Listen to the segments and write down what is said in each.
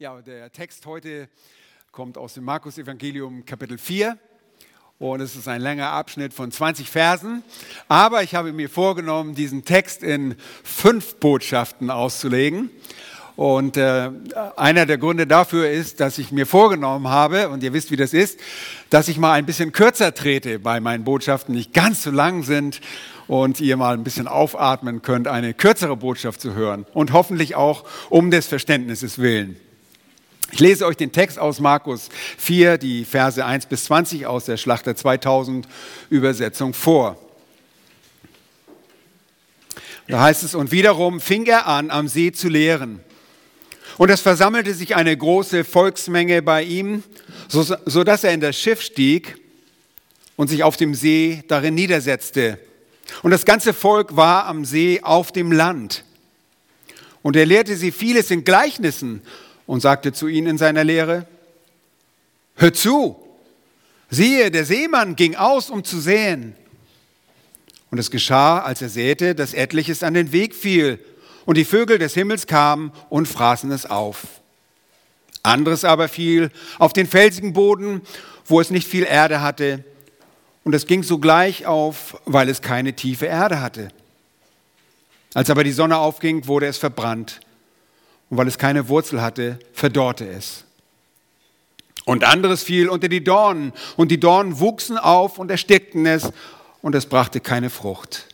Ja, der Text heute kommt aus dem Markus Evangelium Kapitel 4 und es ist ein langer Abschnitt von 20 Versen. Aber ich habe mir vorgenommen, diesen Text in fünf Botschaften auszulegen. Und äh, einer der Gründe dafür ist, dass ich mir vorgenommen habe, und ihr wisst, wie das ist, dass ich mal ein bisschen kürzer trete bei meinen Botschaften, nicht ganz so lang sind und ihr mal ein bisschen aufatmen könnt, eine kürzere Botschaft zu hören und hoffentlich auch um des Verständnisses willen. Ich lese euch den Text aus Markus 4, die Verse 1 bis 20 aus der Schlachter 2000 Übersetzung vor. Da heißt es, und wiederum fing er an, am See zu lehren. Und es versammelte sich eine große Volksmenge bei ihm, so, so dass er in das Schiff stieg und sich auf dem See darin niedersetzte. Und das ganze Volk war am See auf dem Land. Und er lehrte sie vieles in Gleichnissen und sagte zu ihnen in seiner Lehre, hör zu, siehe, der Seemann ging aus, um zu säen. Und es geschah, als er säte, dass etliches an den Weg fiel, und die Vögel des Himmels kamen und fraßen es auf. Anderes aber fiel auf den felsigen Boden, wo es nicht viel Erde hatte, und es ging sogleich auf, weil es keine tiefe Erde hatte. Als aber die Sonne aufging, wurde es verbrannt und weil es keine Wurzel hatte, verdorrte es. Und anderes fiel unter die Dornen, und die Dornen wuchsen auf und erstickten es, und es brachte keine Frucht.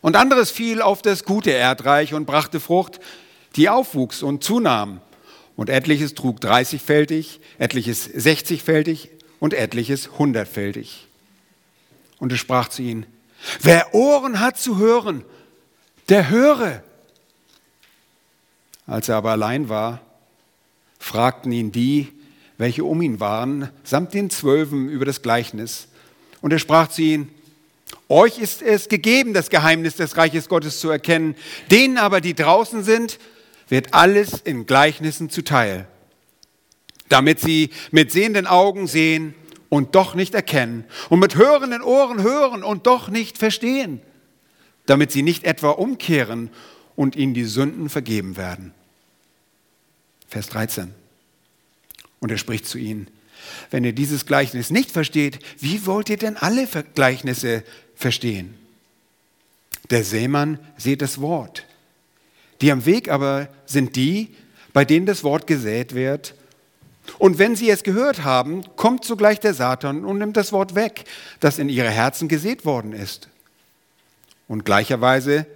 Und anderes fiel auf das gute Erdreich und brachte Frucht, die aufwuchs und zunahm. Und etliches trug dreißigfältig, etliches sechzigfältig und etliches hundertfältig. Und es sprach zu ihnen, wer Ohren hat zu hören, der höre. Als er aber allein war, fragten ihn die, welche um ihn waren, samt den Zwölfen über das Gleichnis. Und er sprach zu ihnen, euch ist es gegeben, das Geheimnis des Reiches Gottes zu erkennen. Denen aber, die draußen sind, wird alles in Gleichnissen zuteil, damit sie mit sehenden Augen sehen und doch nicht erkennen und mit hörenden Ohren hören und doch nicht verstehen, damit sie nicht etwa umkehren und ihnen die Sünden vergeben werden. Vers 13. Und er spricht zu ihnen, wenn ihr dieses Gleichnis nicht versteht, wie wollt ihr denn alle Gleichnisse verstehen? Der Seemann sieht das Wort. Die am Weg aber sind die, bei denen das Wort gesät wird. Und wenn sie es gehört haben, kommt sogleich der Satan und nimmt das Wort weg, das in ihre Herzen gesät worden ist. Und gleicherweise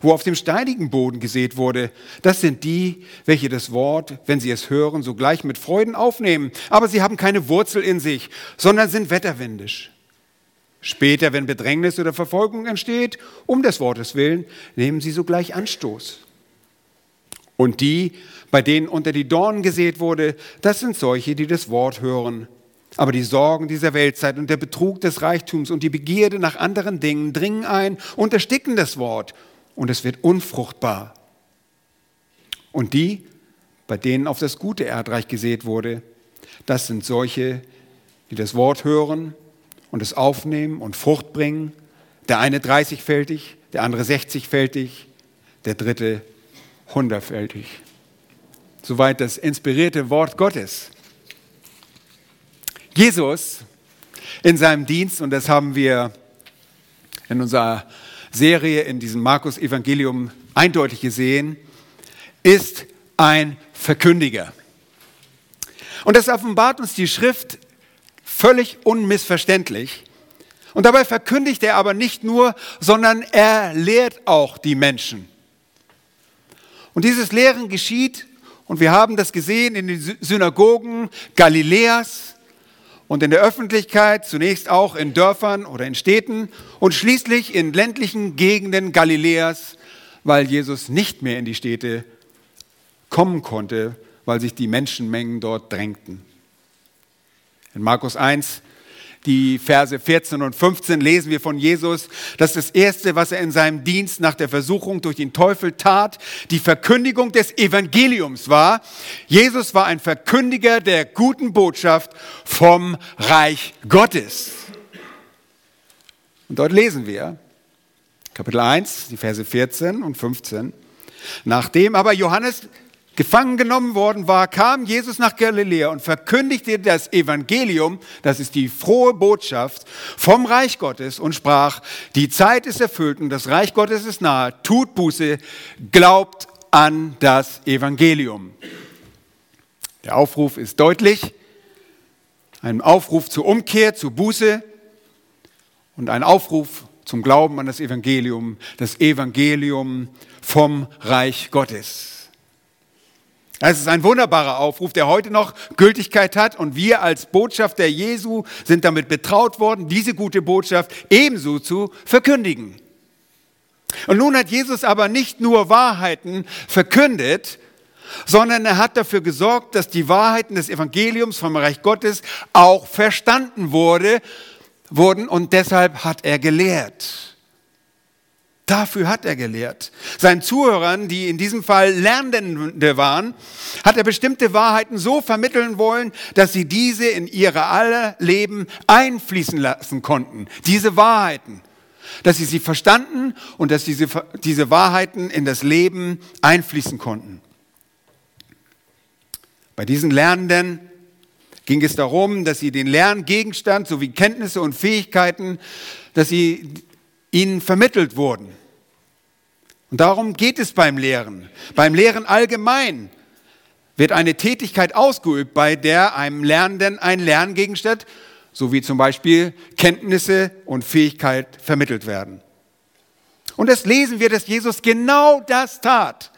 wo auf dem steinigen Boden gesät wurde, das sind die, welche das Wort, wenn sie es hören, sogleich mit Freuden aufnehmen. Aber sie haben keine Wurzel in sich, sondern sind wetterwindisch. Später, wenn Bedrängnis oder Verfolgung entsteht, um des Wortes willen, nehmen sie sogleich Anstoß. Und die, bei denen unter die Dornen gesät wurde, das sind solche, die das Wort hören. Aber die Sorgen dieser Weltzeit und der Betrug des Reichtums und die Begierde nach anderen Dingen dringen ein und ersticken das Wort und es wird unfruchtbar. Und die, bei denen auf das gute Erdreich gesät wurde, das sind solche, die das Wort hören und es aufnehmen und Frucht bringen. Der eine 30-fältig, der andere 60-fältig, der dritte 100-fältig. Soweit das inspirierte Wort Gottes. Jesus in seinem Dienst, und das haben wir in unserer Serie in diesem Markus-Evangelium eindeutig gesehen, ist ein Verkündiger. Und das offenbart uns die Schrift völlig unmissverständlich. Und dabei verkündigt er aber nicht nur, sondern er lehrt auch die Menschen. Und dieses Lehren geschieht, und wir haben das gesehen in den Synagogen Galiläas, und in der Öffentlichkeit, zunächst auch in Dörfern oder in Städten und schließlich in ländlichen Gegenden Galiläas, weil Jesus nicht mehr in die Städte kommen konnte, weil sich die Menschenmengen dort drängten. In Markus 1 die Verse 14 und 15 lesen wir von Jesus, dass das Erste, was er in seinem Dienst nach der Versuchung durch den Teufel tat, die Verkündigung des Evangeliums war. Jesus war ein Verkündiger der guten Botschaft vom Reich Gottes. Und dort lesen wir, Kapitel 1, die Verse 14 und 15. Nachdem aber Johannes gefangen genommen worden war, kam Jesus nach Galiläa und verkündigte das Evangelium, das ist die frohe Botschaft vom Reich Gottes und sprach, die Zeit ist erfüllt und das Reich Gottes ist nahe, tut Buße, glaubt an das Evangelium. Der Aufruf ist deutlich, ein Aufruf zur Umkehr, zur Buße und ein Aufruf zum Glauben an das Evangelium, das Evangelium vom Reich Gottes. Es ist ein wunderbarer Aufruf, der heute noch Gültigkeit hat und wir als Botschafter Jesu sind damit betraut worden, diese gute Botschaft ebenso zu verkündigen. Und nun hat Jesus aber nicht nur Wahrheiten verkündet, sondern er hat dafür gesorgt, dass die Wahrheiten des Evangeliums vom Reich Gottes auch verstanden wurde, wurden und deshalb hat er gelehrt. Dafür hat er gelehrt. Seinen Zuhörern, die in diesem Fall Lernende waren, hat er bestimmte Wahrheiten so vermitteln wollen, dass sie diese in ihre aller Leben einfließen lassen konnten. Diese Wahrheiten. Dass sie sie verstanden und dass diese, diese Wahrheiten in das Leben einfließen konnten. Bei diesen Lernenden ging es darum, dass sie den Lerngegenstand sowie Kenntnisse und Fähigkeiten, dass sie ihnen vermittelt wurden. Und darum geht es beim Lehren. Beim Lehren allgemein wird eine Tätigkeit ausgeübt, bei der einem Lernenden ein Lerngegenstand sowie zum Beispiel Kenntnisse und Fähigkeit vermittelt werden. Und das lesen wir, dass Jesus genau das tat.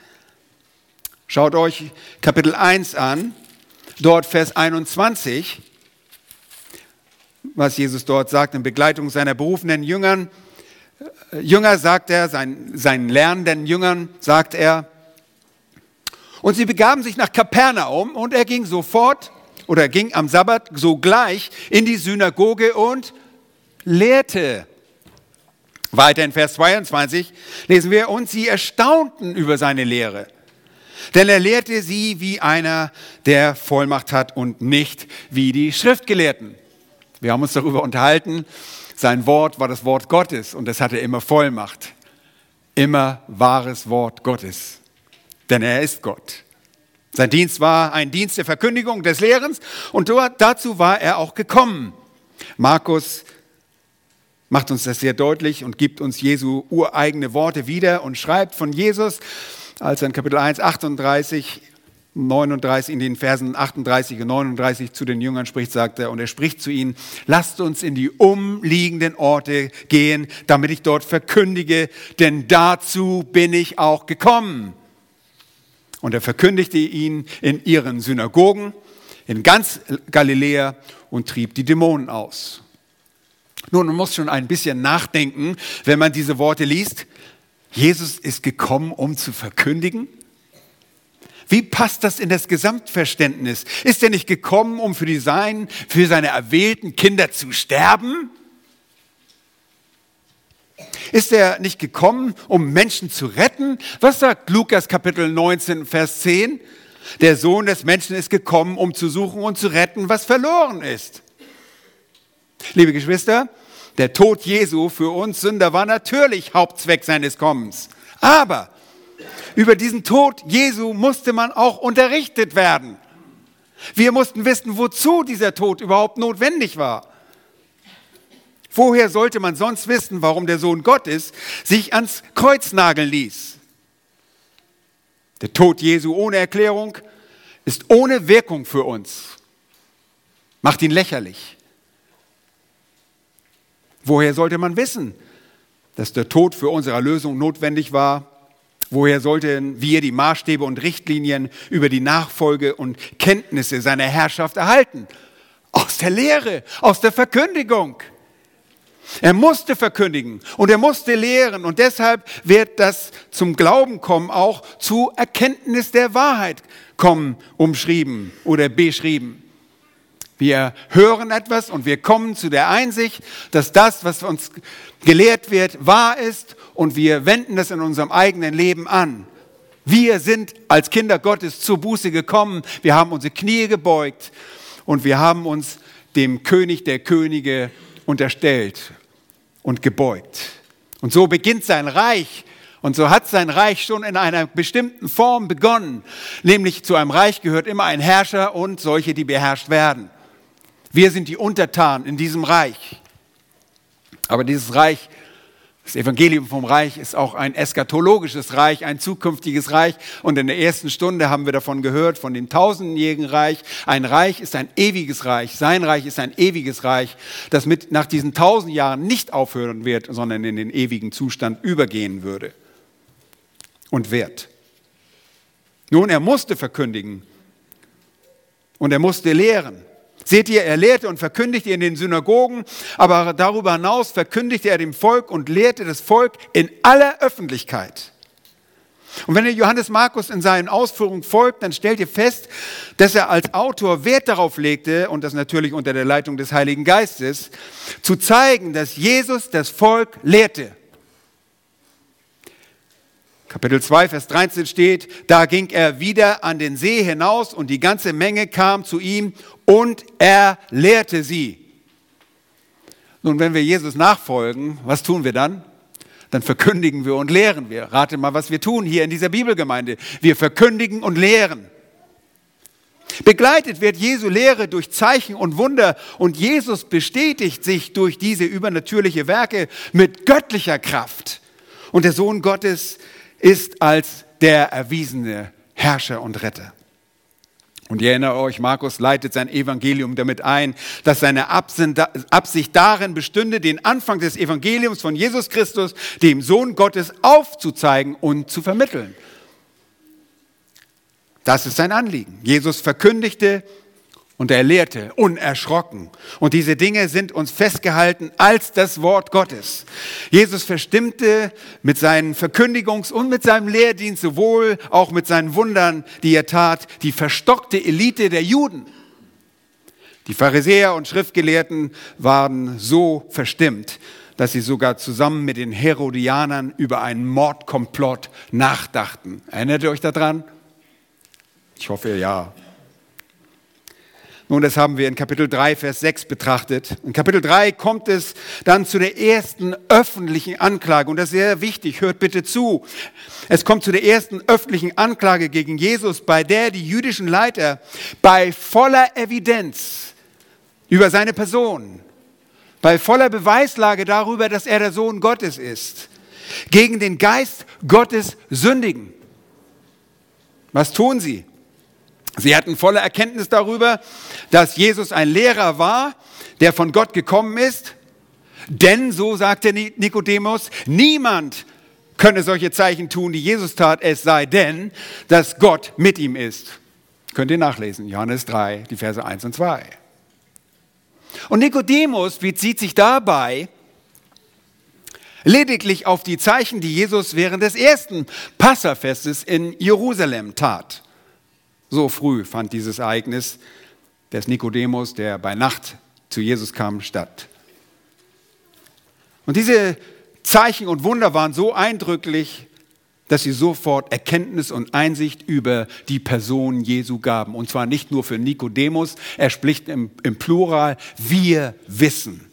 Schaut euch Kapitel 1 an, dort Vers 21, was Jesus dort sagt in Begleitung seiner berufenen Jüngern. Jünger sagt er, sein, seinen lernenden Jüngern sagt er, und sie begaben sich nach Kapernaum und er ging sofort oder ging am Sabbat sogleich in die Synagoge und lehrte. Weiter in Vers 22 lesen wir, und sie erstaunten über seine Lehre. Denn er lehrte sie wie einer, der Vollmacht hat und nicht wie die Schriftgelehrten. Wir haben uns darüber unterhalten, sein Wort war das Wort Gottes und es hatte immer Vollmacht. Immer wahres Wort Gottes. Denn er ist Gott. Sein Dienst war ein Dienst der Verkündigung, des Lehrens und dazu war er auch gekommen. Markus macht uns das sehr deutlich und gibt uns Jesu ureigene Worte wieder und schreibt von Jesus, als er in Kapitel 1, 38 39, in den Versen 38 und 39 zu den Jüngern spricht, sagt er, und er spricht zu ihnen, lasst uns in die umliegenden Orte gehen, damit ich dort verkündige, denn dazu bin ich auch gekommen. Und er verkündigte ihn in ihren Synagogen, in ganz Galiläa und trieb die Dämonen aus. Nun, man muss schon ein bisschen nachdenken, wenn man diese Worte liest. Jesus ist gekommen, um zu verkündigen. Wie passt das in das Gesamtverständnis? Ist er nicht gekommen, um für, die sein, für seine erwählten Kinder zu sterben? Ist er nicht gekommen, um Menschen zu retten? Was sagt Lukas Kapitel 19, Vers 10? Der Sohn des Menschen ist gekommen, um zu suchen und zu retten, was verloren ist. Liebe Geschwister, der Tod Jesu für uns Sünder war natürlich Hauptzweck seines Kommens. Aber über diesen Tod Jesu musste man auch unterrichtet werden. Wir mussten wissen, wozu dieser Tod überhaupt notwendig war. Woher sollte man sonst wissen, warum der Sohn Gottes sich ans Kreuz nageln ließ? Der Tod Jesu ohne Erklärung ist ohne Wirkung für uns. Macht ihn lächerlich. Woher sollte man wissen, dass der Tod für unsere Erlösung notwendig war? Woher sollten wir die Maßstäbe und Richtlinien über die Nachfolge und Kenntnisse seiner Herrschaft erhalten? Aus der Lehre, aus der Verkündigung. Er musste verkündigen und er musste lehren und deshalb wird das zum Glauben kommen auch zu Erkenntnis der Wahrheit kommen, umschrieben oder beschrieben. Wir hören etwas und wir kommen zu der Einsicht, dass das, was uns gelehrt wird, wahr ist und wir wenden das in unserem eigenen Leben an. Wir sind als Kinder Gottes zur Buße gekommen, wir haben unsere Knie gebeugt und wir haben uns dem König der Könige unterstellt und gebeugt. Und so beginnt sein Reich Und so hat sein Reich schon in einer bestimmten Form begonnen. Nämlich zu einem Reich gehört immer ein Herrscher und solche, die beherrscht werden. Wir sind die Untertanen in diesem Reich. Aber dieses Reich das Evangelium vom Reich ist auch ein eschatologisches Reich, ein zukünftiges Reich. Und in der ersten Stunde haben wir davon gehört, von dem tausendjährigen Reich. Ein Reich ist ein ewiges Reich. Sein Reich ist ein ewiges Reich, das mit, nach diesen tausend Jahren nicht aufhören wird, sondern in den ewigen Zustand übergehen würde und wird. Nun, er musste verkündigen und er musste lehren. Seht ihr, er lehrte und verkündigte in den Synagogen, aber darüber hinaus verkündigte er dem Volk und lehrte das Volk in aller Öffentlichkeit. Und wenn ihr Johannes Markus in seinen Ausführungen folgt, dann stellt ihr fest, dass er als Autor Wert darauf legte, und das natürlich unter der Leitung des Heiligen Geistes, zu zeigen, dass Jesus das Volk lehrte. Kapitel 2, Vers 13 steht, da ging er wieder an den See hinaus und die ganze Menge kam zu ihm und er lehrte sie. Nun, wenn wir Jesus nachfolgen, was tun wir dann? Dann verkündigen wir und lehren wir. Rate mal, was wir tun hier in dieser Bibelgemeinde. Wir verkündigen und lehren. Begleitet wird Jesu Lehre durch Zeichen und Wunder und Jesus bestätigt sich durch diese übernatürliche Werke mit göttlicher Kraft. Und der Sohn Gottes ist als der erwiesene Herrscher und Retter. Und ihr erinnert euch, Markus leitet sein Evangelium damit ein, dass seine Absicht darin bestünde, den Anfang des Evangeliums von Jesus Christus, dem Sohn Gottes, aufzuzeigen und zu vermitteln. Das ist sein Anliegen. Jesus verkündigte und er lehrte unerschrocken. Und diese Dinge sind uns festgehalten als das Wort Gottes. Jesus verstimmte mit seinen Verkündigungs- und mit seinem Lehrdienst sowohl auch mit seinen Wundern, die er tat, die verstockte Elite der Juden. Die Pharisäer und Schriftgelehrten waren so verstimmt, dass sie sogar zusammen mit den Herodianern über einen Mordkomplott nachdachten. Erinnert ihr euch daran? Ich hoffe ja. Nun, das haben wir in Kapitel 3, Vers 6 betrachtet. In Kapitel 3 kommt es dann zu der ersten öffentlichen Anklage. Und das ist sehr wichtig, hört bitte zu. Es kommt zu der ersten öffentlichen Anklage gegen Jesus, bei der die jüdischen Leiter bei voller Evidenz über seine Person, bei voller Beweislage darüber, dass er der Sohn Gottes ist, gegen den Geist Gottes sündigen. Was tun sie? Sie hatten volle Erkenntnis darüber, dass Jesus ein Lehrer war, der von Gott gekommen ist. Denn, so sagte Nikodemus, niemand könne solche Zeichen tun, die Jesus tat, es sei denn, dass Gott mit ihm ist. Könnt ihr nachlesen, Johannes 3, die Verse 1 und 2. Und Nikodemus bezieht sich dabei lediglich auf die Zeichen, die Jesus während des ersten Passafestes in Jerusalem tat. So früh fand dieses Ereignis des Nikodemus, der bei Nacht zu Jesus kam, statt. Und diese Zeichen und Wunder waren so eindrücklich, dass sie sofort Erkenntnis und Einsicht über die Person Jesu gaben. Und zwar nicht nur für Nikodemus, er spricht im, im Plural, wir wissen.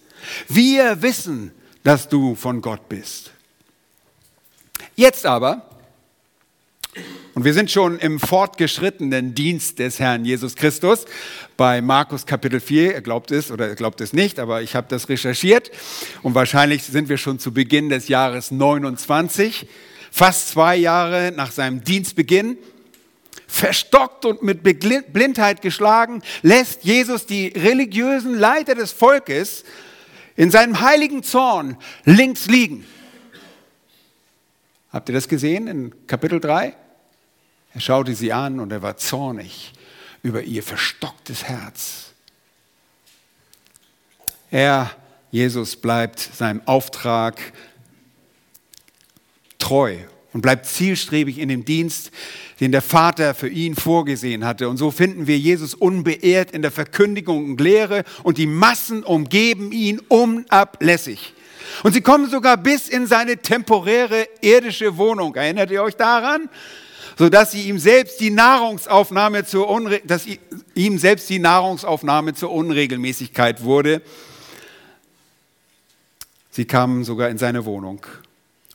Wir wissen, dass du von Gott bist. Jetzt aber und wir sind schon im fortgeschrittenen Dienst des Herrn Jesus Christus bei Markus Kapitel 4. Er glaubt es oder er glaubt es nicht, aber ich habe das recherchiert. Und wahrscheinlich sind wir schon zu Beginn des Jahres 29, fast zwei Jahre nach seinem Dienstbeginn. Verstockt und mit Blindheit geschlagen, lässt Jesus die religiösen Leiter des Volkes in seinem heiligen Zorn links liegen. Habt ihr das gesehen in Kapitel 3? Er schaute sie an und er war zornig über ihr verstocktes Herz. Er, Jesus, bleibt seinem Auftrag treu und bleibt zielstrebig in dem Dienst, den der Vater für ihn vorgesehen hatte. Und so finden wir Jesus unbeehrt in der Verkündigung und Lehre und die Massen umgeben ihn unablässig. Und sie kommen sogar bis in seine temporäre irdische Wohnung. Erinnert ihr euch daran? Sodass sie ihm selbst die Nahrungsaufnahme zur, Unre dass ihm selbst die Nahrungsaufnahme zur Unregelmäßigkeit wurde. Sie kamen sogar in seine Wohnung.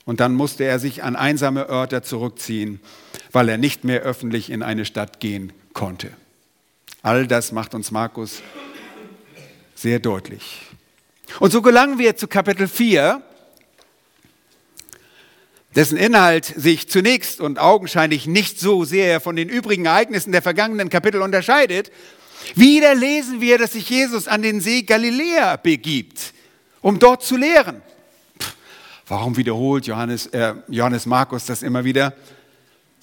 Und dann musste er sich an einsame Örter zurückziehen, weil er nicht mehr öffentlich in eine Stadt gehen konnte. All das macht uns Markus sehr deutlich. Und so gelangen wir zu Kapitel 4, dessen Inhalt sich zunächst und augenscheinlich nicht so sehr von den übrigen Ereignissen der vergangenen Kapitel unterscheidet. Wieder lesen wir, dass sich Jesus an den See Galiläa begibt, um dort zu lehren. Warum wiederholt Johannes, äh, Johannes Markus das immer wieder?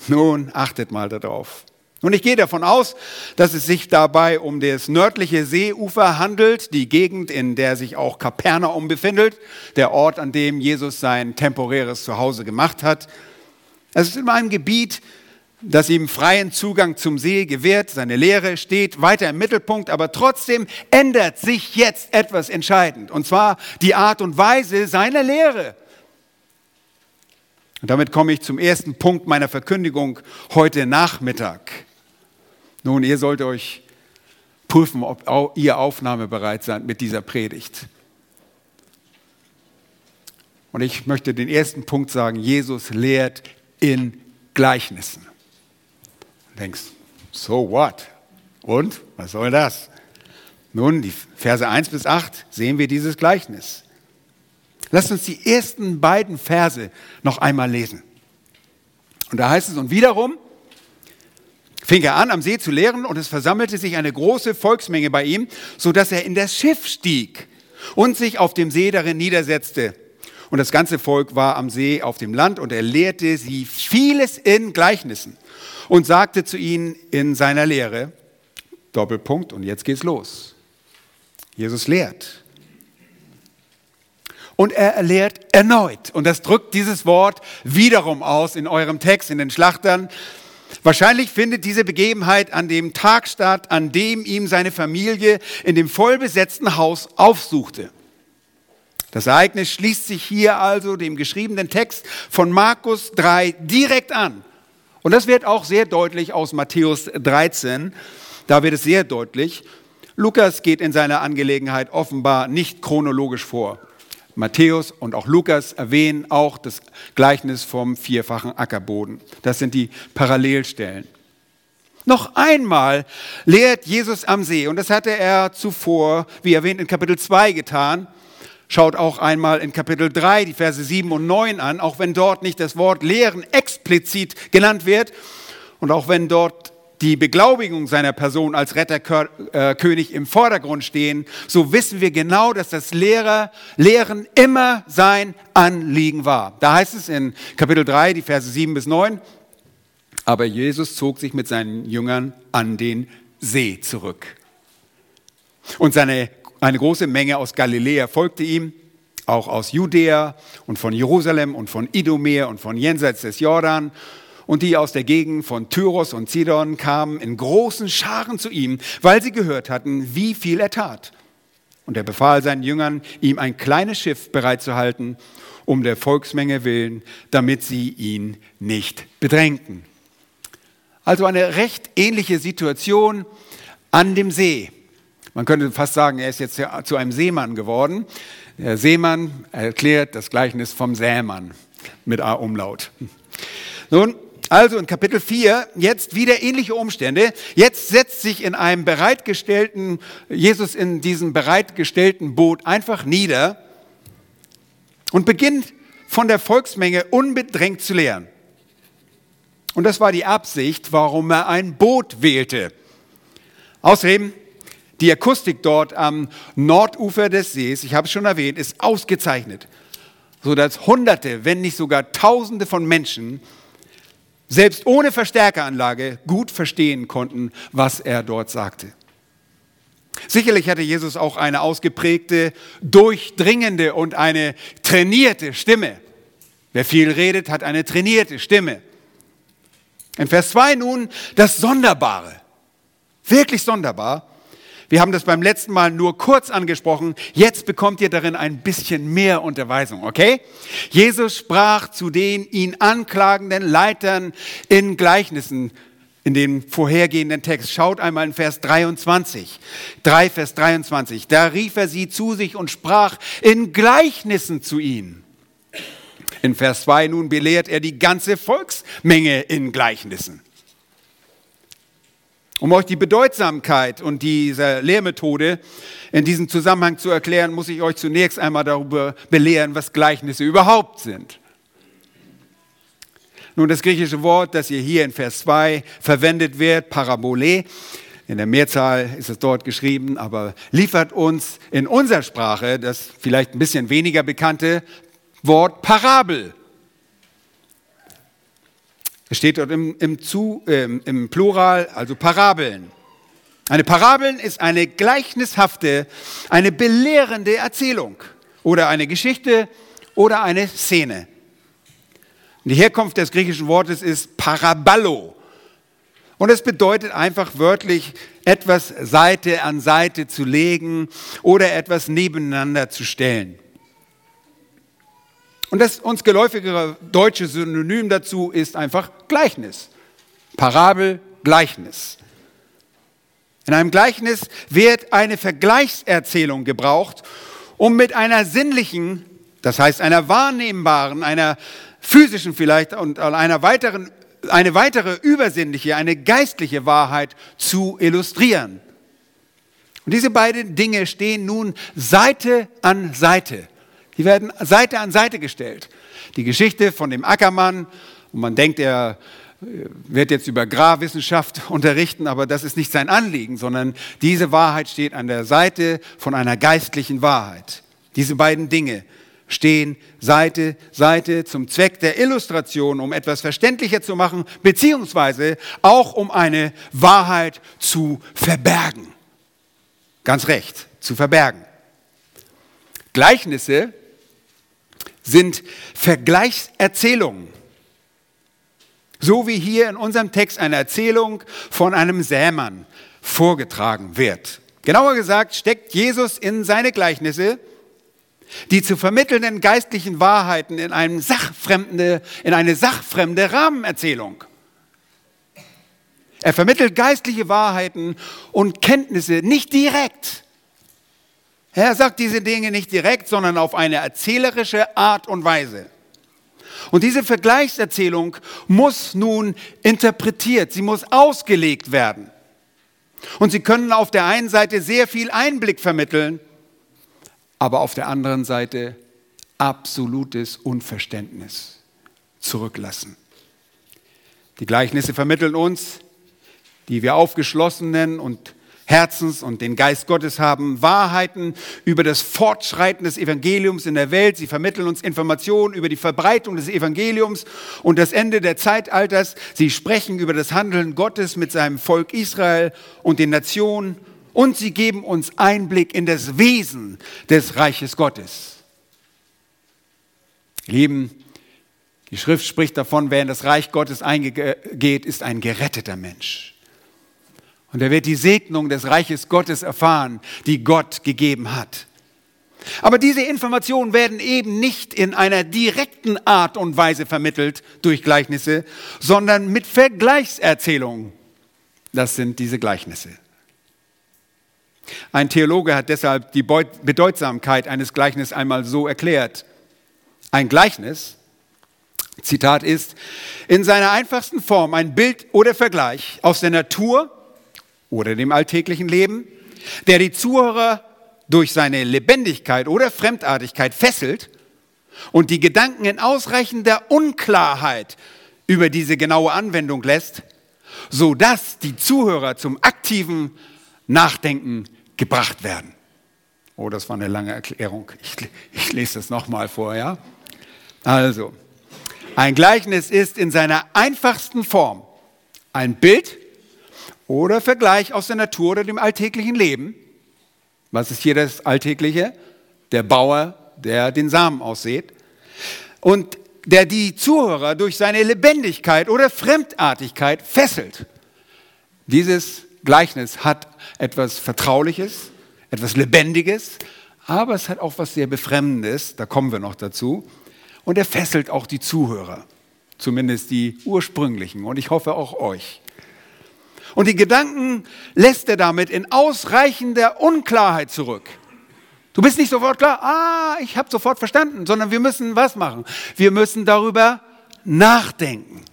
Nun, achtet mal darauf. Und ich gehe davon aus, dass es sich dabei um das nördliche Seeufer handelt, die Gegend, in der sich auch Kapernaum befindet, der Ort, an dem Jesus sein temporäres Zuhause gemacht hat. Es ist in einem Gebiet, das ihm freien Zugang zum See gewährt. Seine Lehre steht weiter im Mittelpunkt, aber trotzdem ändert sich jetzt etwas entscheidend, und zwar die Art und Weise seiner Lehre. Und damit komme ich zum ersten Punkt meiner Verkündigung heute Nachmittag. Nun, ihr sollt euch prüfen, ob ihr aufnahmebereit seid mit dieser Predigt. Und ich möchte den ersten Punkt sagen, Jesus lehrt in Gleichnissen. Du denkst, so what? Und, was soll das? Nun, die Verse 1 bis 8 sehen wir dieses Gleichnis. Lasst uns die ersten beiden Verse noch einmal lesen. Und da heißt es, und wiederum fing er an, am See zu lehren, und es versammelte sich eine große Volksmenge bei ihm, so dass er in das Schiff stieg und sich auf dem See darin niedersetzte. Und das ganze Volk war am See auf dem Land, und er lehrte sie vieles in Gleichnissen und sagte zu ihnen in seiner Lehre, Doppelpunkt, und jetzt geht's los. Jesus lehrt. Und er lehrt erneut. Und das drückt dieses Wort wiederum aus in eurem Text, in den Schlachtern. Wahrscheinlich findet diese Begebenheit an dem Tag statt, an dem ihm seine Familie in dem vollbesetzten Haus aufsuchte. Das Ereignis schließt sich hier also dem geschriebenen Text von Markus 3 direkt an. Und das wird auch sehr deutlich aus Matthäus 13. Da wird es sehr deutlich. Lukas geht in seiner Angelegenheit offenbar nicht chronologisch vor. Matthäus und auch Lukas erwähnen auch das Gleichnis vom vierfachen Ackerboden. Das sind die Parallelstellen. Noch einmal lehrt Jesus am See und das hatte er zuvor, wie erwähnt, in Kapitel 2 getan. Schaut auch einmal in Kapitel 3 die Verse 7 und 9 an, auch wenn dort nicht das Wort Lehren explizit genannt wird und auch wenn dort die Beglaubigung seiner Person als Retterkönig im Vordergrund stehen, so wissen wir genau, dass das Lehrer, Lehren immer sein Anliegen war. Da heißt es in Kapitel 3, die Verse 7 bis 9, aber Jesus zog sich mit seinen Jüngern an den See zurück. Und seine, eine große Menge aus Galiläa folgte ihm, auch aus Judäa und von Jerusalem und von Idumäer und von jenseits des Jordan und die aus der Gegend von Tyros und Zidon kamen in großen Scharen zu ihm, weil sie gehört hatten, wie viel er tat. Und er befahl seinen Jüngern, ihm ein kleines Schiff bereitzuhalten, um der Volksmenge willen, damit sie ihn nicht bedrängten. Also eine recht ähnliche Situation an dem See. Man könnte fast sagen, er ist jetzt zu einem Seemann geworden. Der Seemann erklärt das Gleichnis vom Sämann mit A-Umlaut. Nun, also in Kapitel 4 jetzt wieder ähnliche Umstände. Jetzt setzt sich in einem bereitgestellten, Jesus in diesem bereitgestellten Boot einfach nieder und beginnt von der Volksmenge unbedrängt zu lehren. Und das war die Absicht, warum er ein Boot wählte. Außerdem, die Akustik dort am Nordufer des Sees, ich habe es schon erwähnt, ist ausgezeichnet, sodass Hunderte, wenn nicht sogar Tausende von Menschen selbst ohne Verstärkeranlage gut verstehen konnten, was er dort sagte. Sicherlich hatte Jesus auch eine ausgeprägte, durchdringende und eine trainierte Stimme. Wer viel redet, hat eine trainierte Stimme. In Vers 2 nun das Sonderbare. Wirklich sonderbar. Wir haben das beim letzten Mal nur kurz angesprochen. Jetzt bekommt ihr darin ein bisschen mehr Unterweisung, okay? Jesus sprach zu den ihn anklagenden Leitern in Gleichnissen in dem vorhergehenden Text. Schaut einmal in Vers 23. 3 Vers 23. Da rief er sie zu sich und sprach in Gleichnissen zu ihnen. In Vers 2 nun belehrt er die ganze Volksmenge in Gleichnissen. Um euch die Bedeutsamkeit und diese Lehrmethode in diesem Zusammenhang zu erklären, muss ich euch zunächst einmal darüber belehren, was Gleichnisse überhaupt sind. Nun, das griechische Wort, das ihr hier in Vers 2 verwendet wird, Parabole, in der Mehrzahl ist es dort geschrieben, aber liefert uns in unserer Sprache das vielleicht ein bisschen weniger bekannte Wort Parabel. Es steht dort im, im, Zu, äh, im Plural, also Parabeln. Eine Parabeln ist eine gleichnishafte, eine belehrende Erzählung oder eine Geschichte oder eine Szene. Die Herkunft des griechischen Wortes ist Paraballo. Und es bedeutet einfach wörtlich, etwas Seite an Seite zu legen oder etwas nebeneinander zu stellen. Und das uns geläufigere deutsche Synonym dazu ist einfach Gleichnis. Parabel, Gleichnis. In einem Gleichnis wird eine Vergleichserzählung gebraucht, um mit einer sinnlichen, das heißt einer wahrnehmbaren, einer physischen vielleicht und einer weiteren, eine weitere übersinnliche, eine geistliche Wahrheit zu illustrieren. Und diese beiden Dinge stehen nun Seite an Seite. Die werden Seite an Seite gestellt. Die Geschichte von dem Ackermann, und man denkt, er äh, wird jetzt über Agrarwissenschaft unterrichten, aber das ist nicht sein Anliegen, sondern diese Wahrheit steht an der Seite von einer geistlichen Wahrheit. Diese beiden Dinge stehen Seite, Seite zum Zweck der Illustration, um etwas verständlicher zu machen, beziehungsweise auch um eine Wahrheit zu verbergen. Ganz recht, zu verbergen. Gleichnisse sind Vergleichserzählungen. So wie hier in unserem Text eine Erzählung von einem Sämann vorgetragen wird. Genauer gesagt steckt Jesus in seine Gleichnisse die zu vermittelnden geistlichen Wahrheiten in, einem sachfremde, in eine sachfremde Rahmenerzählung. Er vermittelt geistliche Wahrheiten und Kenntnisse nicht direkt, er sagt diese Dinge nicht direkt, sondern auf eine erzählerische Art und Weise. Und diese Vergleichserzählung muss nun interpretiert, sie muss ausgelegt werden. Und sie können auf der einen Seite sehr viel Einblick vermitteln, aber auf der anderen Seite absolutes Unverständnis zurücklassen. Die Gleichnisse vermitteln uns, die wir aufgeschlossenen und Herzens und den Geist Gottes haben, Wahrheiten über das Fortschreiten des Evangeliums in der Welt. Sie vermitteln uns Informationen über die Verbreitung des Evangeliums und das Ende der Zeitalters. Sie sprechen über das Handeln Gottes mit seinem Volk Israel und den Nationen und sie geben uns Einblick in das Wesen des Reiches Gottes. Lieben, die Schrift spricht davon, wer in das Reich Gottes eingeht, ist ein geretteter Mensch. Und er wird die Segnung des Reiches Gottes erfahren, die Gott gegeben hat. Aber diese Informationen werden eben nicht in einer direkten Art und Weise vermittelt durch Gleichnisse, sondern mit Vergleichserzählungen. Das sind diese Gleichnisse. Ein Theologe hat deshalb die Bedeutsamkeit eines Gleichnisses einmal so erklärt. Ein Gleichnis, Zitat ist, in seiner einfachsten Form ein Bild oder Vergleich aus der Natur oder dem alltäglichen Leben, der die Zuhörer durch seine Lebendigkeit oder Fremdartigkeit fesselt und die Gedanken in ausreichender Unklarheit über diese genaue Anwendung lässt, sodass die Zuhörer zum aktiven Nachdenken gebracht werden. Oh, das war eine lange Erklärung. Ich, ich lese das nochmal vor, ja? Also, ein Gleichnis ist in seiner einfachsten Form ein Bild, oder Vergleich aus der Natur oder dem alltäglichen Leben. Was ist hier das Alltägliche? Der Bauer, der den Samen aussät. Und der die Zuhörer durch seine Lebendigkeit oder Fremdartigkeit fesselt. Dieses Gleichnis hat etwas Vertrauliches, etwas Lebendiges, aber es hat auch was sehr Befremdendes, da kommen wir noch dazu. Und er fesselt auch die Zuhörer, zumindest die ursprünglichen und ich hoffe auch euch. Und die Gedanken lässt er damit in ausreichender Unklarheit zurück. Du bist nicht sofort klar, ah, ich habe sofort verstanden, sondern wir müssen was machen? Wir müssen darüber nachdenken.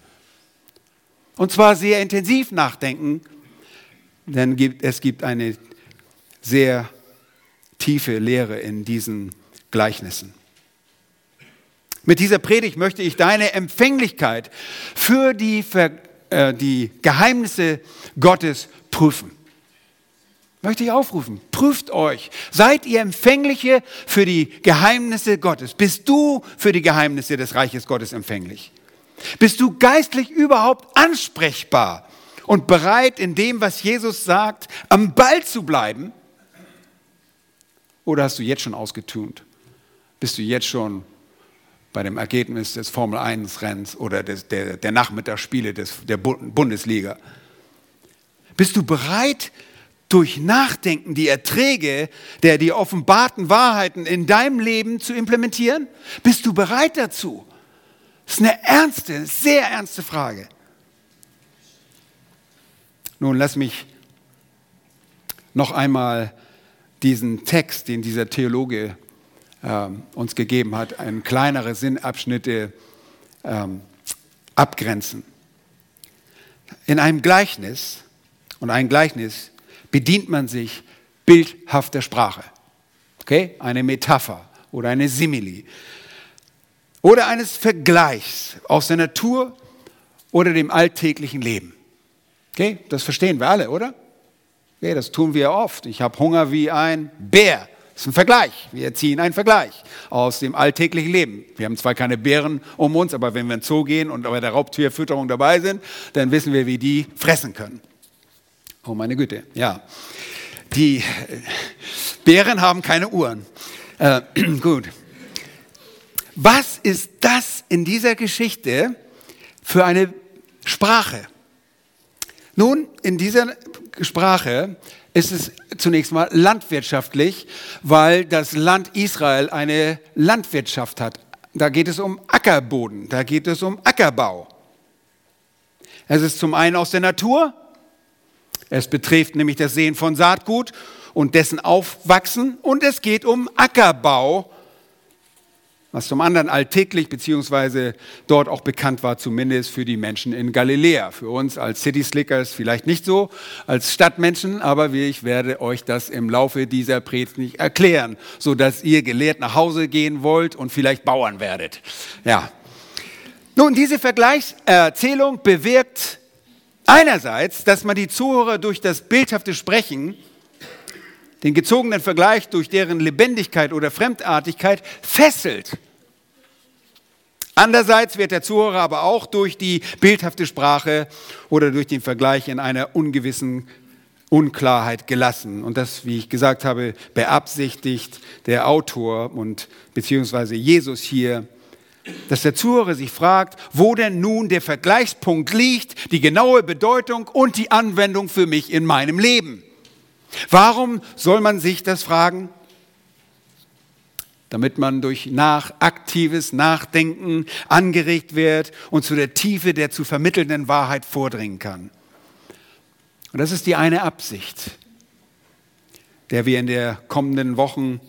Und zwar sehr intensiv nachdenken, denn es gibt eine sehr tiefe Lehre in diesen Gleichnissen. Mit dieser Predigt möchte ich deine Empfänglichkeit für die, äh, die Geheimnisse Gottes prüfen. Möchte ich aufrufen, prüft euch. Seid ihr empfängliche für die Geheimnisse Gottes? Bist du für die Geheimnisse des Reiches Gottes empfänglich? Bist du geistlich überhaupt ansprechbar und bereit, in dem, was Jesus sagt, am Ball zu bleiben? Oder hast du jetzt schon ausgetunt? Bist du jetzt schon bei dem Ergebnis des Formel 1-Renns oder des, der, der Nachmittagsspiele des, der Bundesliga? Bist du bereit, durch Nachdenken die Erträge der die offenbarten Wahrheiten in deinem Leben zu implementieren? Bist du bereit dazu? Das ist eine ernste, sehr ernste Frage. Nun lass mich noch einmal diesen Text, den dieser Theologe äh, uns gegeben hat, ein kleinere Sinnabschnitte ähm, abgrenzen. In einem Gleichnis, und ein Gleichnis bedient man sich bildhafter Sprache. Okay? Eine Metapher oder eine Simile. Oder eines Vergleichs aus der Natur oder dem alltäglichen Leben. Okay? Das verstehen wir alle, oder? Okay, das tun wir oft. Ich habe Hunger wie ein Bär. Das ist ein Vergleich. Wir ziehen einen Vergleich aus dem alltäglichen Leben. Wir haben zwar keine Bären um uns, aber wenn wir in den Zoo gehen und bei der Raubtierfütterung dabei sind, dann wissen wir, wie die fressen können. Oh meine Güte, ja. Die äh, Bären haben keine Uhren. Äh, gut. Was ist das in dieser Geschichte für eine Sprache? Nun, in dieser Sprache ist es zunächst mal landwirtschaftlich, weil das Land Israel eine Landwirtschaft hat. Da geht es um Ackerboden, da geht es um Ackerbau. Es ist zum einen aus der Natur, es betrifft nämlich das Sehen von Saatgut und dessen Aufwachsen und es geht um Ackerbau, was zum anderen alltäglich beziehungsweise dort auch bekannt war, zumindest für die Menschen in Galiläa. Für uns als City Slickers vielleicht nicht so, als Stadtmenschen, aber ich werde euch das im Laufe dieser Predigt nicht erklären, so dass ihr gelehrt nach Hause gehen wollt und vielleicht Bauern werdet. Ja. Nun, diese Vergleichserzählung bewirkt Einerseits, dass man die Zuhörer durch das bildhafte Sprechen, den gezogenen Vergleich durch deren Lebendigkeit oder Fremdartigkeit fesselt. Andererseits wird der Zuhörer aber auch durch die bildhafte Sprache oder durch den Vergleich in einer ungewissen Unklarheit gelassen. Und das, wie ich gesagt habe, beabsichtigt der Autor und beziehungsweise Jesus hier dass der Zuhörer sich fragt, wo denn nun der Vergleichspunkt liegt, die genaue Bedeutung und die Anwendung für mich in meinem Leben. Warum soll man sich das fragen? Damit man durch nach, aktives Nachdenken angeregt wird und zu der Tiefe der zu vermittelnden Wahrheit vordringen kann. Und das ist die eine Absicht, der wir in der kommenden Wochen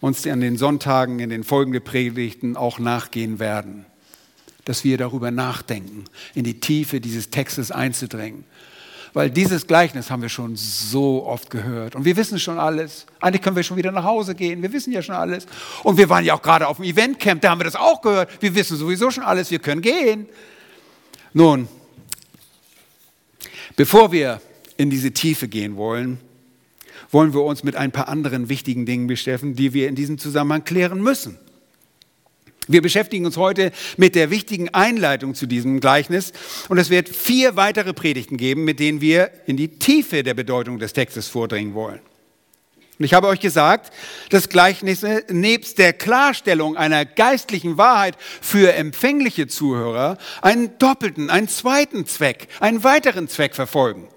uns an den Sonntagen in den folgenden Predigten auch nachgehen werden. Dass wir darüber nachdenken, in die Tiefe dieses Textes einzudringen. Weil dieses Gleichnis haben wir schon so oft gehört. Und wir wissen schon alles. Eigentlich können wir schon wieder nach Hause gehen. Wir wissen ja schon alles. Und wir waren ja auch gerade auf dem Eventcamp, da haben wir das auch gehört. Wir wissen sowieso schon alles. Wir können gehen. Nun, bevor wir in diese Tiefe gehen wollen, wollen wir uns mit ein paar anderen wichtigen Dingen beschäftigen, die wir in diesem Zusammenhang klären müssen. Wir beschäftigen uns heute mit der wichtigen Einleitung zu diesem Gleichnis und es wird vier weitere Predigten geben, mit denen wir in die Tiefe der Bedeutung des Textes vordringen wollen. Und ich habe euch gesagt, dass Gleichnisse nebst der Klarstellung einer geistlichen Wahrheit für empfängliche Zuhörer einen doppelten, einen zweiten Zweck, einen weiteren Zweck verfolgen.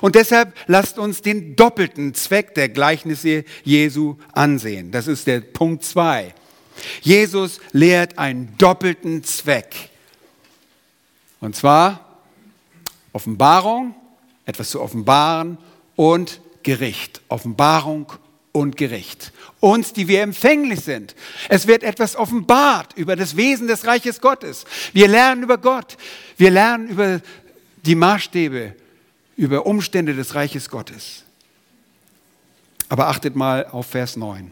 Und deshalb lasst uns den doppelten Zweck der Gleichnisse Jesu ansehen. Das ist der Punkt zwei. Jesus lehrt einen doppelten Zweck. Und zwar Offenbarung, etwas zu offenbaren und Gericht. Offenbarung und Gericht. Uns, die wir empfänglich sind. Es wird etwas offenbart über das Wesen des Reiches Gottes. Wir lernen über Gott. Wir lernen über die Maßstäbe, über Umstände des Reiches Gottes. Aber achtet mal auf Vers 9.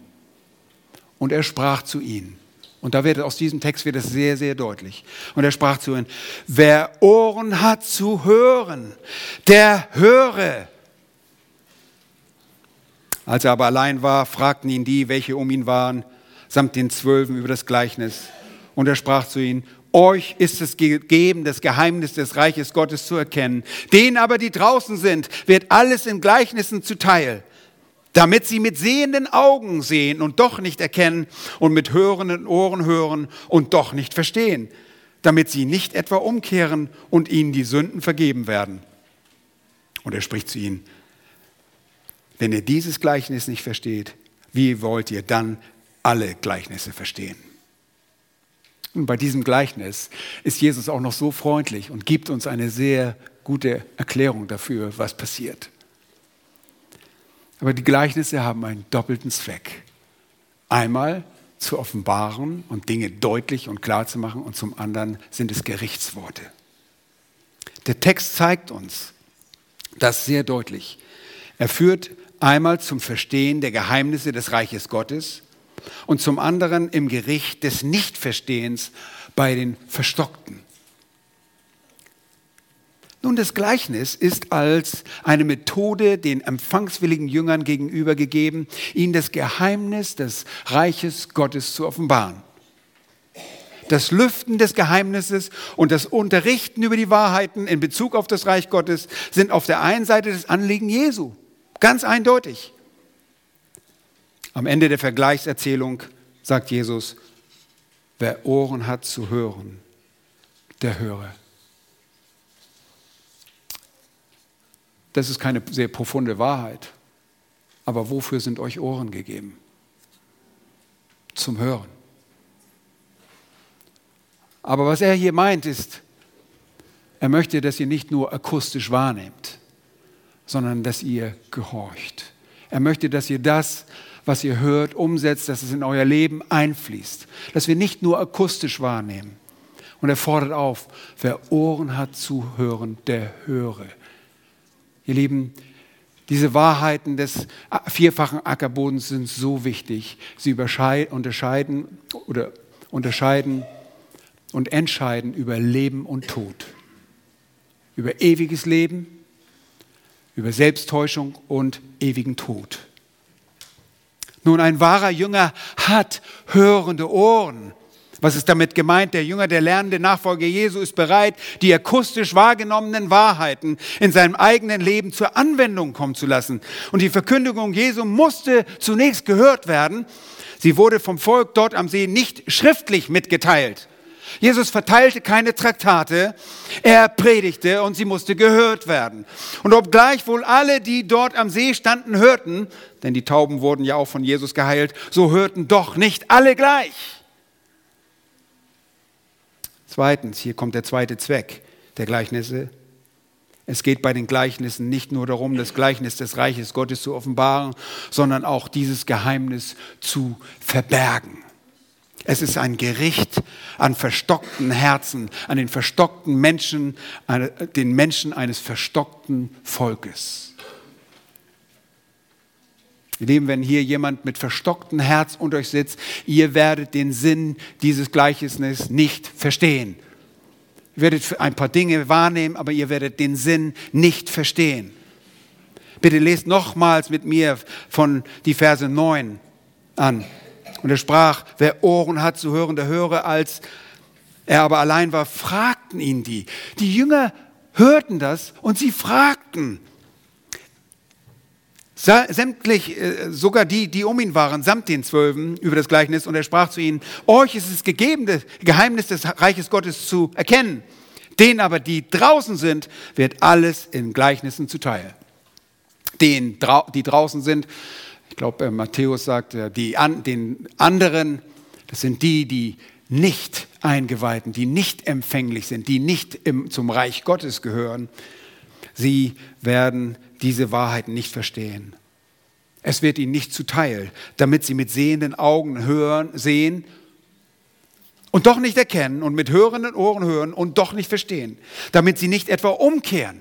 Und er sprach zu ihnen. Und da wird aus diesem Text wird es sehr, sehr deutlich. Und er sprach zu ihnen, wer Ohren hat zu hören, der höre. Als er aber allein war, fragten ihn die, welche um ihn waren, samt den Zwölfen über das Gleichnis. Und er sprach zu ihnen, euch ist es gegeben, das Geheimnis des Reiches Gottes zu erkennen. Denen aber, die draußen sind, wird alles in Gleichnissen zuteil damit sie mit sehenden Augen sehen und doch nicht erkennen und mit hörenden Ohren hören und doch nicht verstehen, damit sie nicht etwa umkehren und ihnen die Sünden vergeben werden. Und er spricht zu ihnen, wenn ihr dieses Gleichnis nicht versteht, wie wollt ihr dann alle Gleichnisse verstehen? Und bei diesem Gleichnis ist Jesus auch noch so freundlich und gibt uns eine sehr gute Erklärung dafür, was passiert. Aber die Gleichnisse haben einen doppelten Zweck. Einmal zu offenbaren und Dinge deutlich und klar zu machen und zum anderen sind es Gerichtsworte. Der Text zeigt uns das sehr deutlich. Er führt einmal zum Verstehen der Geheimnisse des Reiches Gottes und zum anderen im Gericht des Nichtverstehens bei den Verstockten. Nun, das Gleichnis ist als eine Methode den empfangswilligen Jüngern gegenüber gegeben, ihnen das Geheimnis des Reiches Gottes zu offenbaren. Das Lüften des Geheimnisses und das Unterrichten über die Wahrheiten in Bezug auf das Reich Gottes sind auf der einen Seite das Anliegen Jesu. Ganz eindeutig. Am Ende der Vergleichserzählung sagt Jesus, wer Ohren hat zu hören, der höre. Das ist keine sehr profunde Wahrheit. Aber wofür sind euch Ohren gegeben? Zum Hören. Aber was er hier meint ist, er möchte, dass ihr nicht nur akustisch wahrnehmt, sondern dass ihr gehorcht. Er möchte, dass ihr das, was ihr hört, umsetzt, dass es in euer Leben einfließt. Dass wir nicht nur akustisch wahrnehmen. Und er fordert auf, wer Ohren hat zu hören, der höre. Ihr Lieben, diese Wahrheiten des vierfachen Ackerbodens sind so wichtig. Sie unterscheiden oder unterscheiden und entscheiden über Leben und Tod, über ewiges Leben, über Selbsttäuschung und ewigen Tod. Nun, ein wahrer Jünger hat hörende Ohren. Was ist damit gemeint? Der Jünger, der lernende Nachfolger Jesu ist bereit, die akustisch wahrgenommenen Wahrheiten in seinem eigenen Leben zur Anwendung kommen zu lassen. Und die Verkündigung Jesu musste zunächst gehört werden. Sie wurde vom Volk dort am See nicht schriftlich mitgeteilt. Jesus verteilte keine Traktate, er predigte und sie musste gehört werden. Und obgleich wohl alle, die dort am See standen, hörten, denn die Tauben wurden ja auch von Jesus geheilt, so hörten doch nicht alle gleich. Zweitens, hier kommt der zweite Zweck der Gleichnisse. Es geht bei den Gleichnissen nicht nur darum, das Gleichnis des Reiches Gottes zu offenbaren, sondern auch dieses Geheimnis zu verbergen. Es ist ein Gericht an verstockten Herzen, an den verstockten Menschen, den Menschen eines verstockten Volkes. Ihr Lieben, wenn hier jemand mit verstocktem Herz unter euch sitzt, ihr werdet den Sinn dieses Gleichnisses nicht verstehen. Ihr werdet ein paar Dinge wahrnehmen, aber ihr werdet den Sinn nicht verstehen. Bitte lest nochmals mit mir von die Verse 9 an. Und er sprach, wer Ohren hat zu hören, der höre, als er aber allein war, fragten ihn die. Die Jünger hörten das und sie fragten sämtlich, äh, sogar die, die um ihn waren, samt den Zwölfen über das Gleichnis. Und er sprach zu ihnen, euch ist es gegeben, das Geheimnis des Reiches Gottes zu erkennen. Denen aber, die draußen sind, wird alles in Gleichnissen zuteil. Den, die draußen sind, ich glaube, äh, Matthäus sagt, äh, die an, den anderen, das sind die, die nicht eingeweihten, die nicht empfänglich sind, die nicht im, zum Reich Gottes gehören. Sie werden diese Wahrheiten nicht verstehen. Es wird ihnen nicht zuteil, damit sie mit sehenden Augen hören, sehen und doch nicht erkennen und mit hörenden Ohren hören und doch nicht verstehen, damit sie nicht etwa umkehren.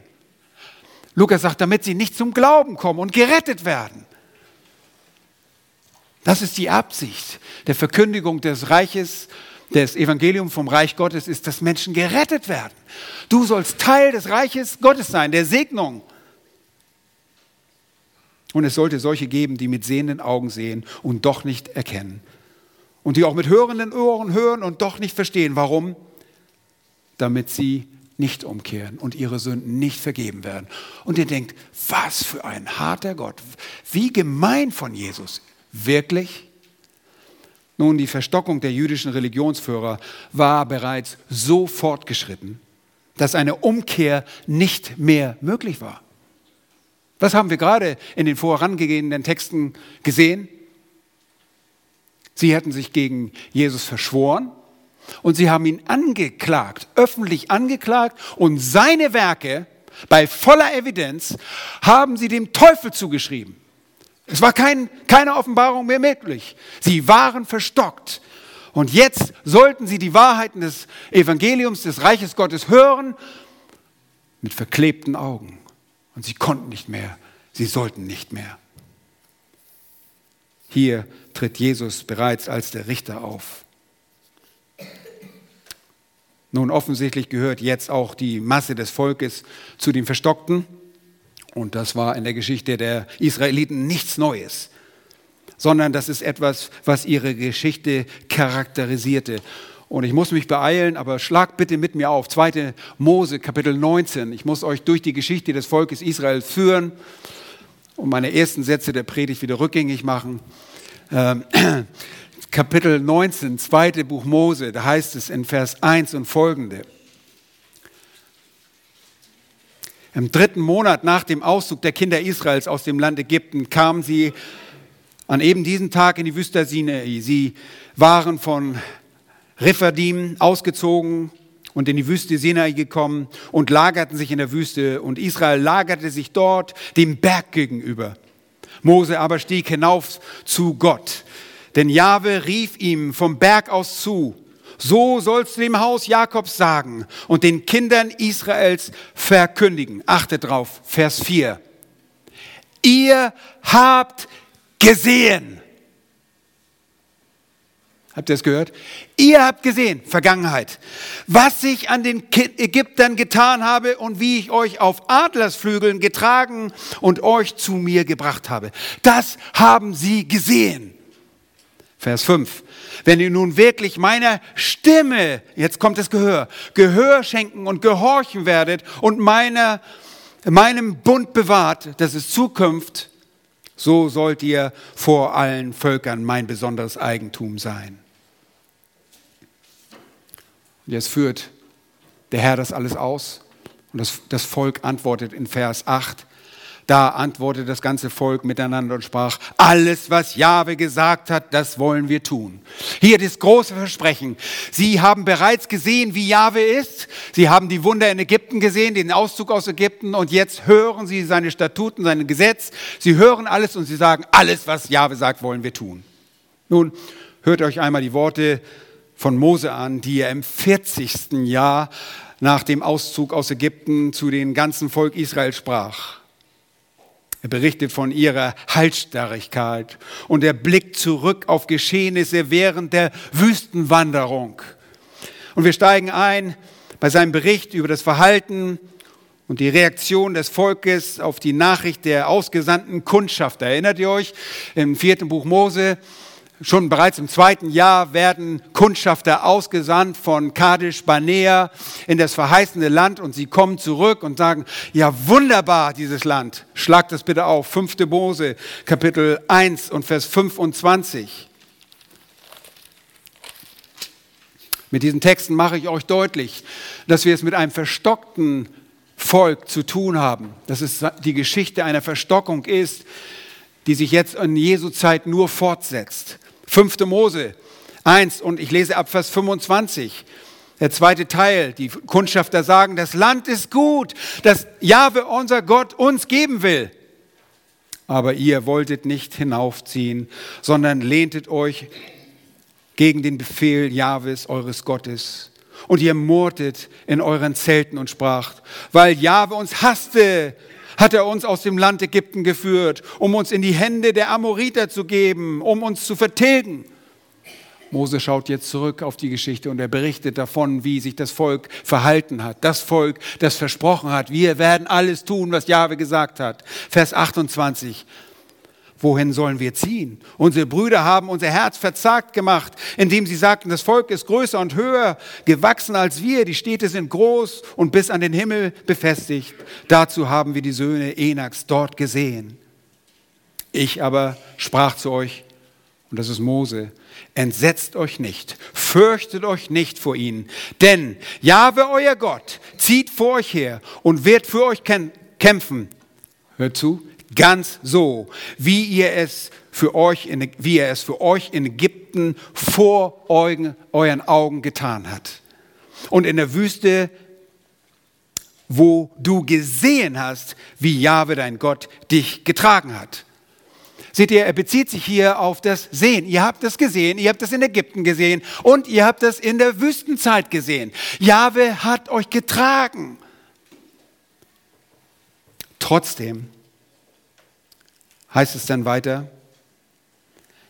Lukas sagt, damit sie nicht zum Glauben kommen und gerettet werden. Das ist die Absicht der Verkündigung des Reiches, des Evangeliums vom Reich Gottes ist, dass Menschen gerettet werden. Du sollst Teil des Reiches Gottes sein, der Segnung. Und es sollte solche geben, die mit sehenden Augen sehen und doch nicht erkennen. Und die auch mit hörenden Ohren hören und doch nicht verstehen. Warum? Damit sie nicht umkehren und ihre Sünden nicht vergeben werden. Und ihr denkt, was für ein harter Gott. Wie gemein von Jesus. Wirklich? Nun, die Verstockung der jüdischen Religionsführer war bereits so fortgeschritten, dass eine Umkehr nicht mehr möglich war. Was haben wir gerade in den vorangehenden Texten gesehen? Sie hätten sich gegen Jesus verschworen und sie haben ihn angeklagt, öffentlich angeklagt und seine Werke bei voller Evidenz haben sie dem Teufel zugeschrieben. Es war kein, keine Offenbarung mehr möglich. Sie waren verstockt. Und jetzt sollten sie die Wahrheiten des Evangeliums des Reiches Gottes hören mit verklebten Augen. Und sie konnten nicht mehr, sie sollten nicht mehr. Hier tritt Jesus bereits als der Richter auf. Nun, offensichtlich gehört jetzt auch die Masse des Volkes zu den Verstockten. Und das war in der Geschichte der Israeliten nichts Neues, sondern das ist etwas, was ihre Geschichte charakterisierte. Und ich muss mich beeilen, aber schlag bitte mit mir auf. 2. Mose, Kapitel 19. Ich muss euch durch die Geschichte des Volkes Israel führen und meine ersten Sätze der Predigt wieder rückgängig machen. Ähm, Kapitel 19, zweite Buch Mose, da heißt es in Vers 1 und folgende. Im dritten Monat nach dem Auszug der Kinder Israels aus dem Land Ägypten kamen sie an eben diesem Tag in die Wüste Sinai. Sie waren von Rephadim ausgezogen und in die Wüste Sinai gekommen und lagerten sich in der Wüste. Und Israel lagerte sich dort dem Berg gegenüber. Mose aber stieg hinauf zu Gott. Denn Jahwe rief ihm vom Berg aus zu, so sollst du dem Haus Jakobs sagen und den Kindern Israels verkündigen. Achtet drauf, Vers 4. Ihr habt gesehen. Habt ihr es gehört? Ihr habt gesehen, Vergangenheit, was ich an den Ägyptern getan habe und wie ich euch auf Adlersflügeln getragen und euch zu mir gebracht habe. Das haben sie gesehen. Vers 5. Wenn ihr nun wirklich meiner Stimme, jetzt kommt das Gehör, Gehör schenken und gehorchen werdet und meiner, meinem Bund bewahrt, das ist Zukunft, so sollt ihr vor allen Völkern mein besonderes Eigentum sein. Und jetzt führt der Herr das alles aus und das, das Volk antwortet in Vers 8. Da antwortete das ganze Volk miteinander und sprach, alles, was Jahwe gesagt hat, das wollen wir tun. Hier das große Versprechen. Sie haben bereits gesehen, wie Jahwe ist. Sie haben die Wunder in Ägypten gesehen, den Auszug aus Ägypten und jetzt hören sie seine Statuten, sein Gesetz. Sie hören alles und sie sagen, alles, was Jahwe sagt, wollen wir tun. Nun, hört euch einmal die Worte von Mose an, die er im 40. Jahr nach dem Auszug aus Ägypten zu dem ganzen Volk Israel sprach. Er berichtet von ihrer Halsstarrigkeit und er blickt zurück auf Geschehnisse während der Wüstenwanderung. Und wir steigen ein bei seinem Bericht über das Verhalten und die Reaktion des Volkes auf die Nachricht der ausgesandten Kundschaft. Erinnert ihr euch im vierten Buch Mose? Schon bereits im zweiten Jahr werden Kundschafter ausgesandt von Kadesh Barnea in das verheißene Land und sie kommen zurück und sagen, ja wunderbar dieses Land. Schlagt das bitte auf. 5. Mose, Kapitel 1 und Vers 25. Mit diesen Texten mache ich euch deutlich, dass wir es mit einem verstockten Volk zu tun haben, dass es die Geschichte einer Verstockung ist, die sich jetzt in Jesu Zeit nur fortsetzt. 5. Mose 1 und ich lese ab Vers 25. Der zweite Teil, die Kundschafter sagen, das Land ist gut, das Jahwe, unser Gott, uns geben will. Aber ihr wolltet nicht hinaufziehen, sondern lehntet euch gegen den Befehl Jahwes, eures Gottes. Und ihr murrtet in euren Zelten und spracht, weil Jahwe uns hasste, hat er uns aus dem Land Ägypten geführt, um uns in die Hände der Amoriter zu geben, um uns zu vertilgen. Mose schaut jetzt zurück auf die Geschichte und er berichtet davon, wie sich das Volk verhalten hat. Das Volk, das versprochen hat, wir werden alles tun, was Jahwe gesagt hat. Vers 28. Wohin sollen wir ziehen? Unsere Brüder haben unser Herz verzagt gemacht, indem sie sagten, das Volk ist größer und höher gewachsen als wir, die Städte sind groß und bis an den Himmel befestigt. Dazu haben wir die Söhne Enaks dort gesehen. Ich aber sprach zu euch, und das ist Mose, entsetzt euch nicht, fürchtet euch nicht vor ihnen, denn Jahwe euer Gott zieht vor euch her und wird für euch kämpfen. Hört zu, ganz so, wie ihr es für euch, in, wie er es für euch in Ägypten vor euren, euren Augen getan hat. Und in der Wüste, wo du gesehen hast, wie Jahwe dein Gott dich getragen hat. Seht ihr, er bezieht sich hier auf das Sehen. Ihr habt das gesehen, ihr habt das in Ägypten gesehen und ihr habt das in der Wüstenzeit gesehen. Jahwe hat euch getragen. Trotzdem heißt es dann weiter,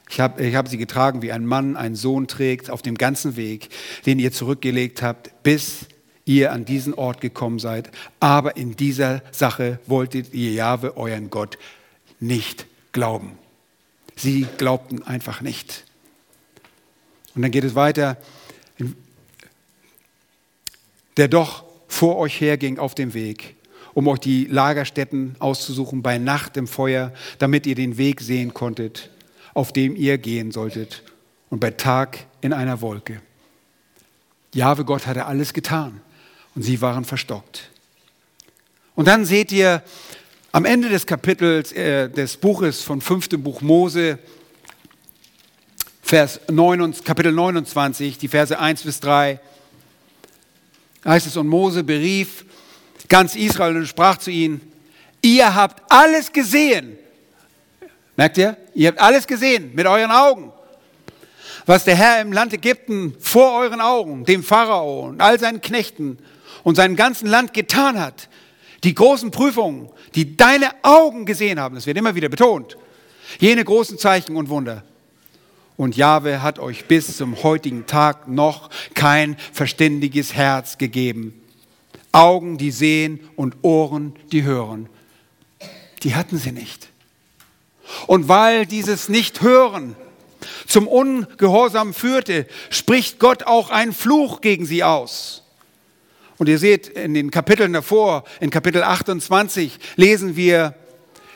ich habe ich hab sie getragen, wie ein Mann einen Sohn trägt, auf dem ganzen Weg, den ihr zurückgelegt habt, bis ihr an diesen Ort gekommen seid. Aber in dieser Sache wolltet ihr Jahwe, euren Gott, nicht glauben. Sie glaubten einfach nicht. Und dann geht es weiter. Der doch vor euch herging auf dem Weg, um euch die Lagerstätten auszusuchen bei Nacht im Feuer, damit ihr den Weg sehen konntet, auf dem ihr gehen solltet, und bei Tag in einer Wolke. Jahwe Gott hatte alles getan und sie waren verstockt. Und dann seht ihr am Ende des Kapitels äh, des Buches von 5. Buch Mose, Vers 9, Kapitel 29, die Verse 1 bis 3, heißt es, und Mose berief ganz Israel und sprach zu ihnen, ihr habt alles gesehen. Merkt ihr? Ihr habt alles gesehen mit euren Augen. Was der Herr im Land Ägypten vor euren Augen, dem Pharao und all seinen Knechten und seinem ganzen Land getan hat. Die großen Prüfungen, die deine Augen gesehen haben, das wird immer wieder betont. Jene großen Zeichen und Wunder. Und Jahwe hat euch bis zum heutigen Tag noch kein verständiges Herz gegeben. Augen, die sehen und Ohren, die hören. Die hatten sie nicht. Und weil dieses Nicht-Hören zum Ungehorsam führte, spricht Gott auch einen Fluch gegen sie aus. Und ihr seht in den Kapiteln davor, in Kapitel 28, lesen wir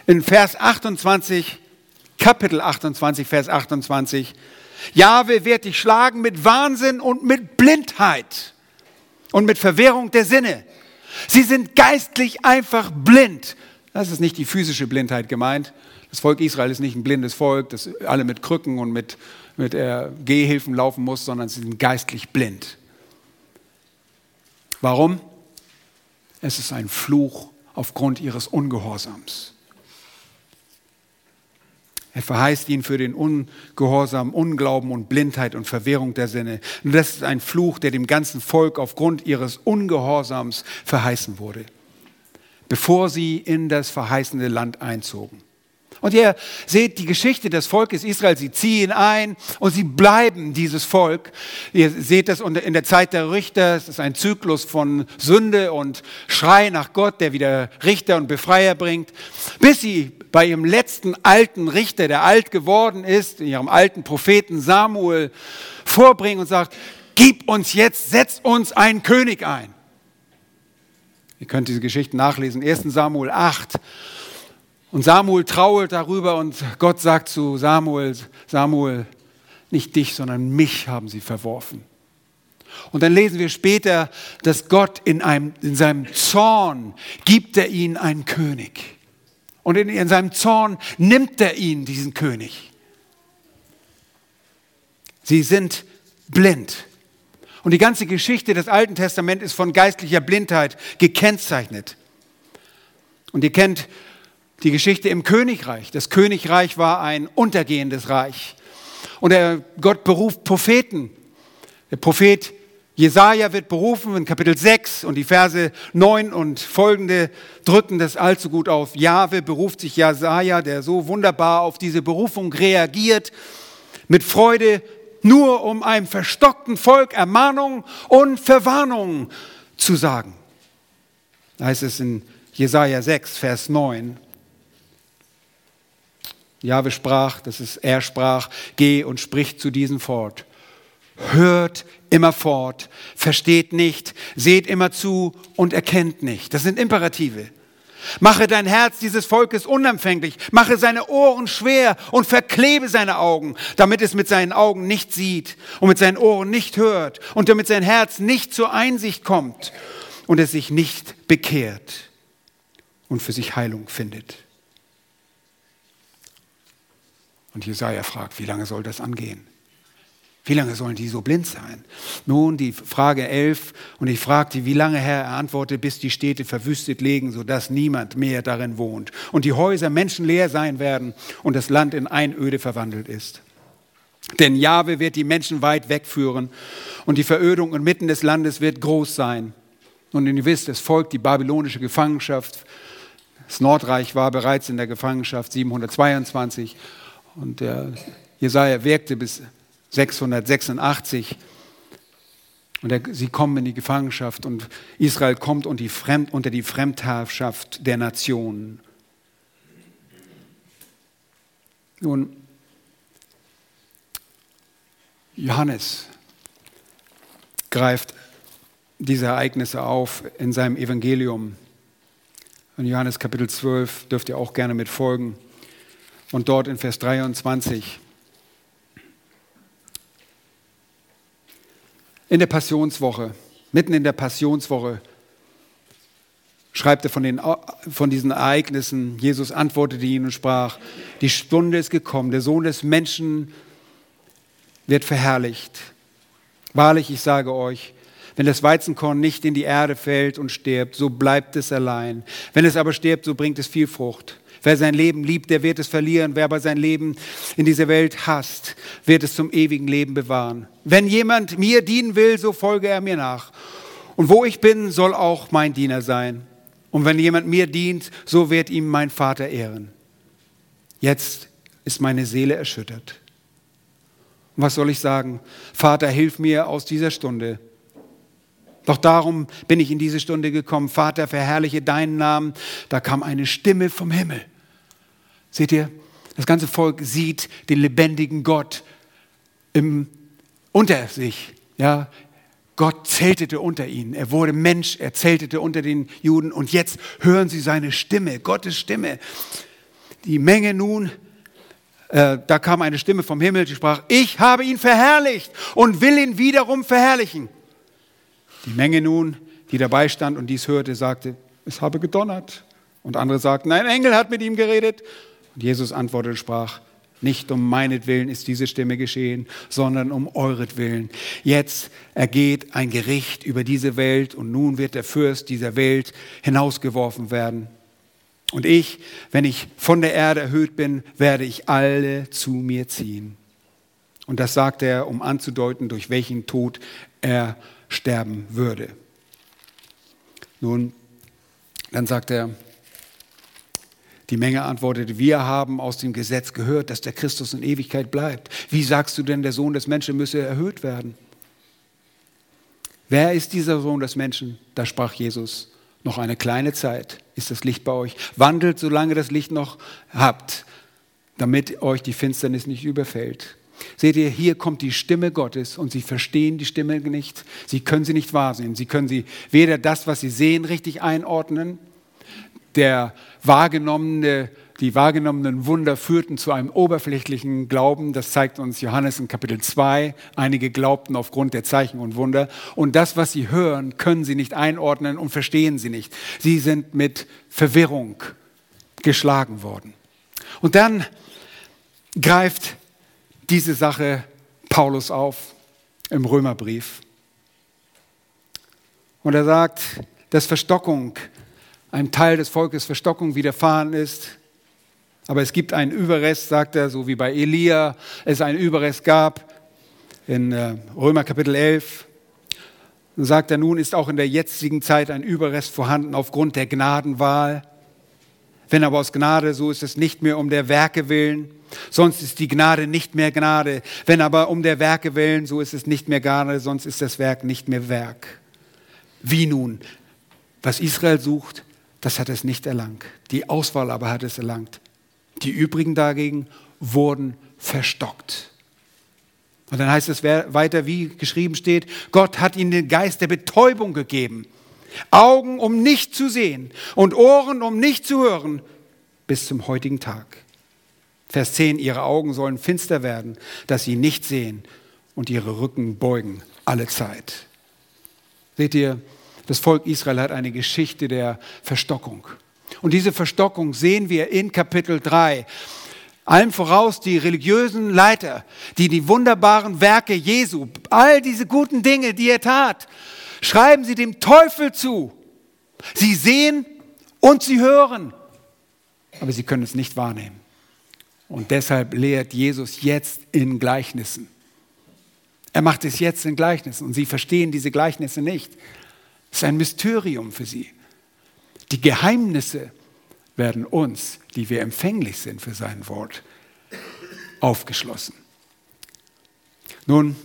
in Vers 28, Kapitel 28, Vers 28, Jahwe wird dich schlagen mit Wahnsinn und mit Blindheit und mit Verwirrung der Sinne. Sie sind geistlich einfach blind. Das ist nicht die physische Blindheit gemeint. Das Volk Israel ist nicht ein blindes Volk, das alle mit Krücken und mit, mit äh, Gehhilfen laufen muss, sondern sie sind geistlich blind. Warum? Es ist ein Fluch aufgrund ihres Ungehorsams. Er verheißt ihn für den Ungehorsam, Unglauben und Blindheit und Verwirrung der Sinne. Und das ist ein Fluch, der dem ganzen Volk aufgrund ihres Ungehorsams verheißen wurde, bevor sie in das verheißene Land einzogen. Und ihr seht die Geschichte des Volkes Israel. Sie ziehen ein und sie bleiben dieses Volk. Ihr seht das in der Zeit der Richter. Es ist ein Zyklus von Sünde und Schrei nach Gott, der wieder Richter und Befreier bringt. Bis sie bei ihrem letzten alten Richter, der alt geworden ist, ihrem alten Propheten Samuel vorbringen und sagt, gib uns jetzt, setz uns einen König ein. Ihr könnt diese Geschichte nachlesen. 1. Samuel 8. Und Samuel trauert darüber und Gott sagt zu Samuel, Samuel, nicht dich, sondern mich haben sie verworfen. Und dann lesen wir später, dass Gott in, einem, in seinem Zorn gibt er ihnen einen König. Und in, in seinem Zorn nimmt er ihnen diesen König. Sie sind blind. Und die ganze Geschichte des Alten Testaments ist von geistlicher Blindheit gekennzeichnet. Und ihr kennt die Geschichte im Königreich. Das Königreich war ein untergehendes Reich. Und der Gott beruft Propheten. Der Prophet Jesaja wird berufen in Kapitel 6 und die Verse 9 und folgende drücken das allzu gut auf. Jahwe beruft sich Jesaja, der so wunderbar auf diese Berufung reagiert, mit Freude, nur um einem verstockten Volk Ermahnung und Verwarnung zu sagen. Da heißt es in Jesaja 6, Vers 9. Jahwe sprach, das ist er sprach, geh und sprich zu diesen fort. Hört immer fort, versteht nicht, seht immer zu und erkennt nicht. Das sind Imperative. Mache dein Herz dieses Volkes unempfänglich, mache seine Ohren schwer und verklebe seine Augen, damit es mit seinen Augen nicht sieht und mit seinen Ohren nicht hört und damit sein Herz nicht zur Einsicht kommt und es sich nicht bekehrt und für sich Heilung findet. Und Jesaja fragt, wie lange soll das angehen? Wie lange sollen die so blind sein? Nun, die Frage 11, und ich fragte, wie lange, Herr, er antwortete, bis die Städte verwüstet liegen, sodass niemand mehr darin wohnt und die Häuser menschenleer sein werden und das Land in Einöde verwandelt ist. Denn Jahwe wird die Menschen weit wegführen und die Verödung inmitten des Landes wird groß sein. Und ihr wisst, es folgt die babylonische Gefangenschaft. Das Nordreich war bereits in der Gefangenschaft 722 und der Jesaja wirkte bis 686. Und er, sie kommen in die Gefangenschaft und Israel kommt unter die, Fremd, unter die Fremdherrschaft der Nationen. Nun, Johannes greift diese Ereignisse auf in seinem Evangelium. In Johannes Kapitel 12 dürft ihr auch gerne mitfolgen. Und dort in Vers 23 in der Passionswoche, mitten in der Passionswoche, schreibt er von, den, von diesen Ereignissen. Jesus antwortete ihnen und sprach, die Stunde ist gekommen, der Sohn des Menschen wird verherrlicht. Wahrlich, ich sage euch, wenn das Weizenkorn nicht in die Erde fällt und stirbt, so bleibt es allein. Wenn es aber stirbt, so bringt es viel Frucht. Wer sein Leben liebt, der wird es verlieren. Wer aber sein Leben in dieser Welt hasst, wird es zum ewigen Leben bewahren. Wenn jemand mir dienen will, so folge er mir nach. Und wo ich bin, soll auch mein Diener sein. Und wenn jemand mir dient, so wird ihm mein Vater ehren. Jetzt ist meine Seele erschüttert. Und was soll ich sagen? Vater, hilf mir aus dieser Stunde. Doch darum bin ich in diese Stunde gekommen. Vater, verherrliche deinen Namen. Da kam eine Stimme vom Himmel. Seht ihr, das ganze Volk sieht den lebendigen Gott im, unter sich. Ja, Gott zeltete unter ihnen. Er wurde Mensch, er zeltete unter den Juden. Und jetzt hören sie seine Stimme, Gottes Stimme. Die Menge nun, äh, da kam eine Stimme vom Himmel, die sprach, ich habe ihn verherrlicht und will ihn wiederum verherrlichen. Die Menge nun, die dabei stand und dies hörte, sagte, es habe gedonnert. Und andere sagten, ein Engel hat mit ihm geredet. Und Jesus antwortete und sprach, nicht um meinetwillen ist diese Stimme geschehen, sondern um euretwillen. Jetzt ergeht ein Gericht über diese Welt und nun wird der Fürst dieser Welt hinausgeworfen werden. Und ich, wenn ich von der Erde erhöht bin, werde ich alle zu mir ziehen. Und das sagt er, um anzudeuten, durch welchen Tod er sterben würde. Nun, dann sagt er, die Menge antwortete, wir haben aus dem Gesetz gehört, dass der Christus in Ewigkeit bleibt. Wie sagst du denn, der Sohn des Menschen müsse erhöht werden? Wer ist dieser Sohn des Menschen? Da sprach Jesus, noch eine kleine Zeit ist das Licht bei euch. Wandelt, solange das Licht noch habt, damit euch die Finsternis nicht überfällt. Seht ihr, hier kommt die Stimme Gottes und sie verstehen die Stimme nicht. Sie können sie nicht wahrnehmen. Sie können sie weder das, was sie sehen, richtig einordnen, der wahrgenommene, die wahrgenommenen Wunder führten zu einem oberflächlichen Glauben. Das zeigt uns Johannes in Kapitel 2. Einige glaubten aufgrund der Zeichen und Wunder. Und das, was sie hören, können sie nicht einordnen und verstehen sie nicht. Sie sind mit Verwirrung geschlagen worden. Und dann greift diese Sache Paulus auf im Römerbrief. Und er sagt, dass Verstockung einem Teil des Volkes Verstockung widerfahren ist, Aber es gibt einen Überrest, sagt er, so wie bei Elia es einen Überrest gab in äh, Römer Kapitel 11. Dann sagt er, nun ist auch in der jetzigen Zeit ein Überrest vorhanden aufgrund der Gnadenwahl. Wenn aber aus Gnade, so ist es nicht mehr um der Werke willen. Sonst ist die Gnade nicht mehr Gnade. Wenn aber um der Werke willen, so ist es nicht mehr Gnade, sonst ist das Werk nicht mehr Werk. Wie nun? Was Israel sucht, das hat es nicht erlangt. Die Auswahl aber hat es erlangt. Die übrigen dagegen wurden verstockt. Und dann heißt es weiter, wie geschrieben steht, Gott hat ihnen den Geist der Betäubung gegeben. Augen, um nicht zu sehen und Ohren, um nicht zu hören, bis zum heutigen Tag. Vers 10, ihre Augen sollen finster werden, dass sie nicht sehen und ihre Rücken beugen alle Zeit. Seht ihr, das Volk Israel hat eine Geschichte der Verstockung. Und diese Verstockung sehen wir in Kapitel 3. Allem voraus die religiösen Leiter, die die wunderbaren Werke Jesu, all diese guten Dinge, die er tat, schreiben sie dem Teufel zu. Sie sehen und sie hören, aber sie können es nicht wahrnehmen. Und deshalb lehrt Jesus jetzt in Gleichnissen. Er macht es jetzt in Gleichnissen und sie verstehen diese Gleichnisse nicht. Es ist ein Mysterium für sie. Die Geheimnisse werden uns, die wir empfänglich sind für sein Wort, aufgeschlossen. Nun,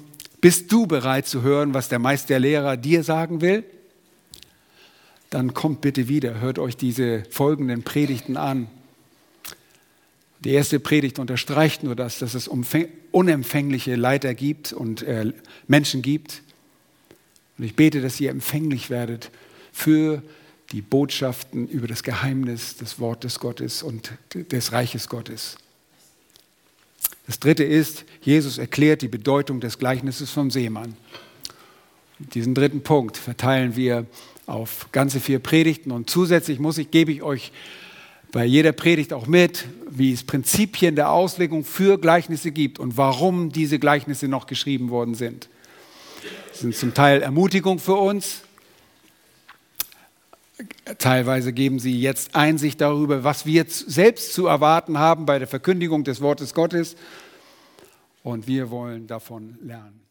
bist du bereit zu hören, was der Meisterlehrer dir sagen will? Dann kommt bitte wieder, hört euch diese folgenden Predigten an. Die erste Predigt unterstreicht nur das, dass es unempfängliche Leiter gibt und äh, Menschen gibt, und ich bete, dass ihr empfänglich werdet für die Botschaften über das Geheimnis des Wortes Gottes und des Reiches Gottes. Das dritte ist, Jesus erklärt die Bedeutung des Gleichnisses vom Seemann. Diesen dritten Punkt verteilen wir auf ganze vier Predigten und zusätzlich muss ich, gebe ich euch bei jeder Predigt auch mit, wie es Prinzipien der Auslegung für Gleichnisse gibt und warum diese Gleichnisse noch geschrieben worden sind sind zum Teil Ermutigung für uns. Teilweise geben sie jetzt Einsicht darüber, was wir selbst zu erwarten haben bei der Verkündigung des Wortes Gottes. Und wir wollen davon lernen.